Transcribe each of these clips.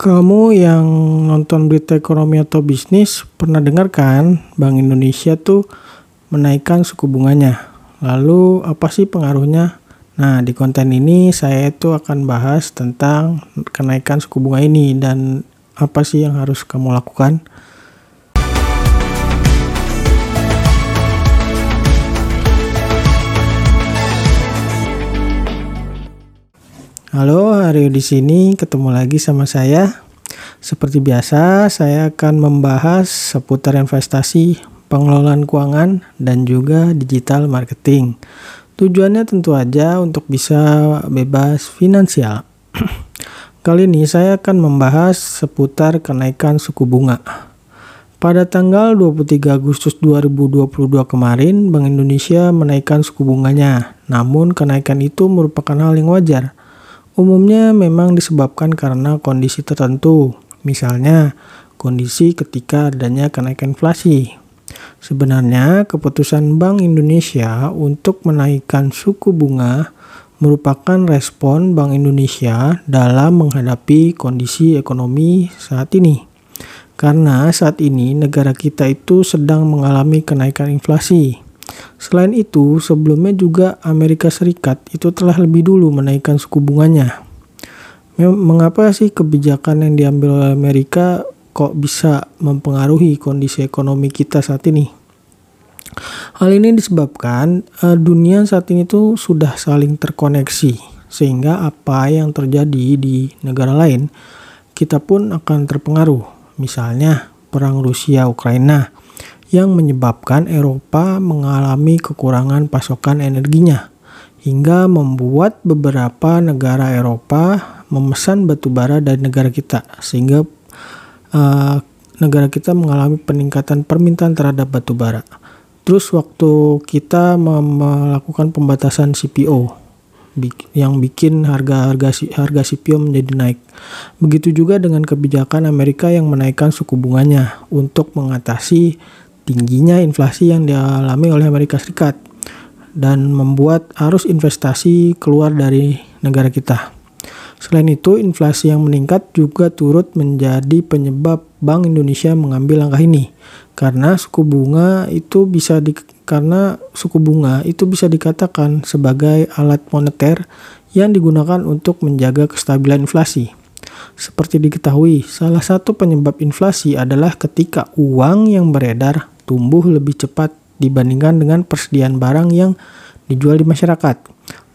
Kamu yang nonton berita ekonomi atau bisnis pernah dengar kan Bank Indonesia tuh menaikkan suku bunganya. Lalu apa sih pengaruhnya? Nah, di konten ini saya itu akan bahas tentang kenaikan suku bunga ini dan apa sih yang harus kamu lakukan. Halo, Aryo di sini ketemu lagi sama saya. Seperti biasa, saya akan membahas seputar investasi, pengelolaan keuangan, dan juga digital marketing. Tujuannya tentu aja untuk bisa bebas finansial. Kali ini saya akan membahas seputar kenaikan suku bunga. Pada tanggal 23 Agustus 2022 kemarin, Bank Indonesia menaikkan suku bunganya. Namun kenaikan itu merupakan hal yang wajar umumnya memang disebabkan karena kondisi tertentu, misalnya kondisi ketika adanya kenaikan inflasi. Sebenarnya, keputusan Bank Indonesia untuk menaikkan suku bunga merupakan respon Bank Indonesia dalam menghadapi kondisi ekonomi saat ini. Karena saat ini negara kita itu sedang mengalami kenaikan inflasi Selain itu, sebelumnya juga Amerika Serikat itu telah lebih dulu menaikkan suku bunganya. Mengapa sih kebijakan yang diambil oleh Amerika kok bisa mempengaruhi kondisi ekonomi kita saat ini? Hal ini disebabkan uh, dunia saat ini tuh sudah saling terkoneksi sehingga apa yang terjadi di negara lain kita pun akan terpengaruh. Misalnya perang Rusia Ukraina yang menyebabkan Eropa mengalami kekurangan pasokan energinya hingga membuat beberapa negara Eropa memesan batu bara dari negara kita sehingga uh, negara kita mengalami peningkatan permintaan terhadap batu bara. Terus waktu kita melakukan pembatasan CPO yang bikin harga harga harga CPO menjadi naik. Begitu juga dengan kebijakan Amerika yang menaikkan suku bunganya untuk mengatasi tingginya inflasi yang dialami oleh Amerika Serikat dan membuat arus investasi keluar dari negara kita. Selain itu, inflasi yang meningkat juga turut menjadi penyebab Bank Indonesia mengambil langkah ini. Karena suku bunga itu bisa di, karena suku bunga itu bisa dikatakan sebagai alat moneter yang digunakan untuk menjaga kestabilan inflasi. Seperti diketahui, salah satu penyebab inflasi adalah ketika uang yang beredar tumbuh lebih cepat dibandingkan dengan persediaan barang yang dijual di masyarakat.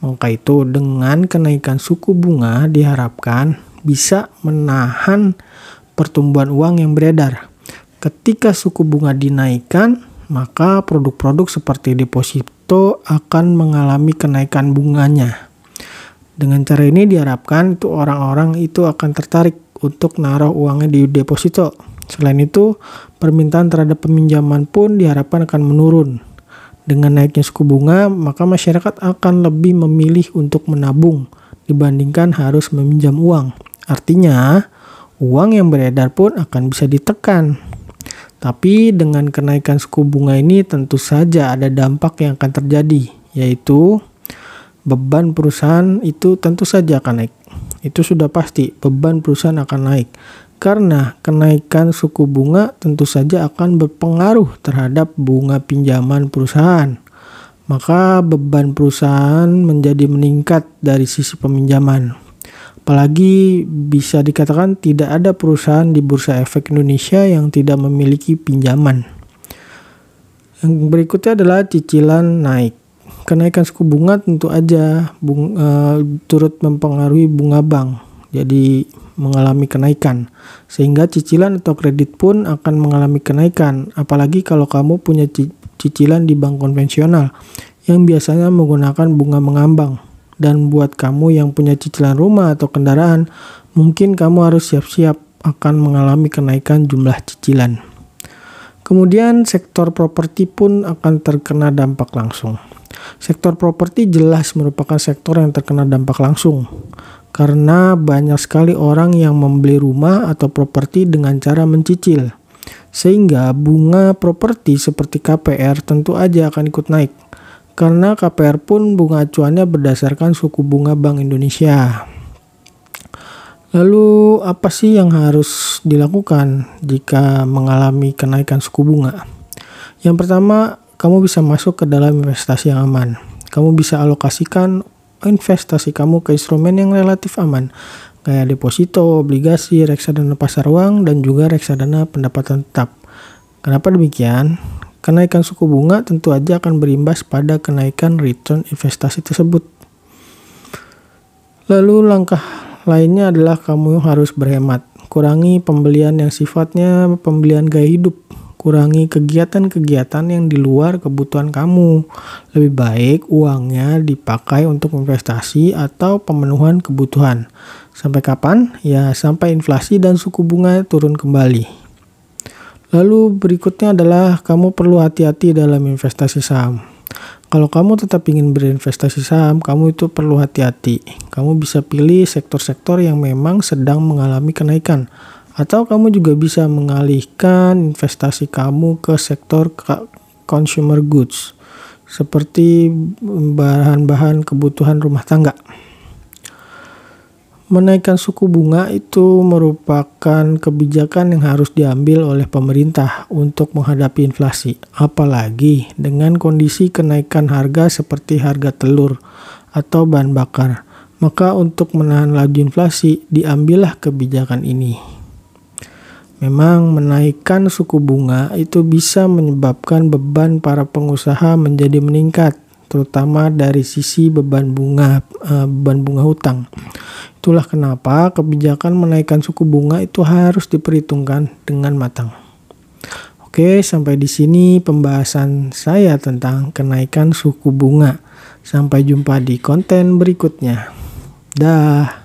Maka itu dengan kenaikan suku bunga diharapkan bisa menahan pertumbuhan uang yang beredar. Ketika suku bunga dinaikkan, maka produk-produk seperti deposito akan mengalami kenaikan bunganya. Dengan cara ini diharapkan itu orang-orang itu akan tertarik untuk naruh uangnya di deposito Selain itu, permintaan terhadap peminjaman pun diharapkan akan menurun. Dengan naiknya suku bunga, maka masyarakat akan lebih memilih untuk menabung dibandingkan harus meminjam uang. Artinya, uang yang beredar pun akan bisa ditekan. Tapi dengan kenaikan suku bunga ini tentu saja ada dampak yang akan terjadi, yaitu beban perusahaan itu tentu saja akan naik. Itu sudah pasti, beban perusahaan akan naik karena kenaikan suku bunga tentu saja akan berpengaruh terhadap bunga pinjaman perusahaan. Maka beban perusahaan menjadi meningkat dari sisi peminjaman. Apalagi bisa dikatakan tidak ada perusahaan di Bursa Efek Indonesia yang tidak memiliki pinjaman. Yang berikutnya adalah cicilan naik. Kenaikan suku bunga tentu aja bung, uh, turut mempengaruhi bunga bank. Jadi mengalami kenaikan. Sehingga cicilan atau kredit pun akan mengalami kenaikan, apalagi kalau kamu punya cicilan di bank konvensional yang biasanya menggunakan bunga mengambang. Dan buat kamu yang punya cicilan rumah atau kendaraan, mungkin kamu harus siap-siap akan mengalami kenaikan jumlah cicilan. Kemudian sektor properti pun akan terkena dampak langsung. Sektor properti jelas merupakan sektor yang terkena dampak langsung karena banyak sekali orang yang membeli rumah atau properti dengan cara mencicil. Sehingga bunga properti seperti KPR tentu aja akan ikut naik. Karena KPR pun bunga acuannya berdasarkan suku bunga Bank Indonesia. Lalu apa sih yang harus dilakukan jika mengalami kenaikan suku bunga? Yang pertama, kamu bisa masuk ke dalam investasi yang aman. Kamu bisa alokasikan investasi kamu ke instrumen yang relatif aman kayak deposito, obligasi, reksadana pasar uang, dan juga reksadana pendapatan tetap. Kenapa demikian? Kenaikan suku bunga tentu aja akan berimbas pada kenaikan return investasi tersebut. Lalu langkah lainnya adalah kamu harus berhemat. Kurangi pembelian yang sifatnya pembelian gaya hidup Kurangi kegiatan-kegiatan yang di luar kebutuhan kamu. Lebih baik uangnya dipakai untuk investasi atau pemenuhan kebutuhan. Sampai kapan? Ya, sampai inflasi dan suku bunga turun kembali. Lalu berikutnya adalah kamu perlu hati-hati dalam investasi saham. Kalau kamu tetap ingin berinvestasi saham, kamu itu perlu hati-hati. Kamu bisa pilih sektor-sektor yang memang sedang mengalami kenaikan atau kamu juga bisa mengalihkan investasi kamu ke sektor consumer goods seperti bahan-bahan kebutuhan rumah tangga. Menaikkan suku bunga itu merupakan kebijakan yang harus diambil oleh pemerintah untuk menghadapi inflasi, apalagi dengan kondisi kenaikan harga seperti harga telur atau bahan bakar. Maka untuk menahan laju inflasi, diambillah kebijakan ini. Memang menaikkan suku bunga itu bisa menyebabkan beban para pengusaha menjadi meningkat, terutama dari sisi beban bunga uh, beban bunga hutang. Itulah kenapa kebijakan menaikkan suku bunga itu harus diperhitungkan dengan matang. Oke, sampai di sini pembahasan saya tentang kenaikan suku bunga. Sampai jumpa di konten berikutnya. Dah.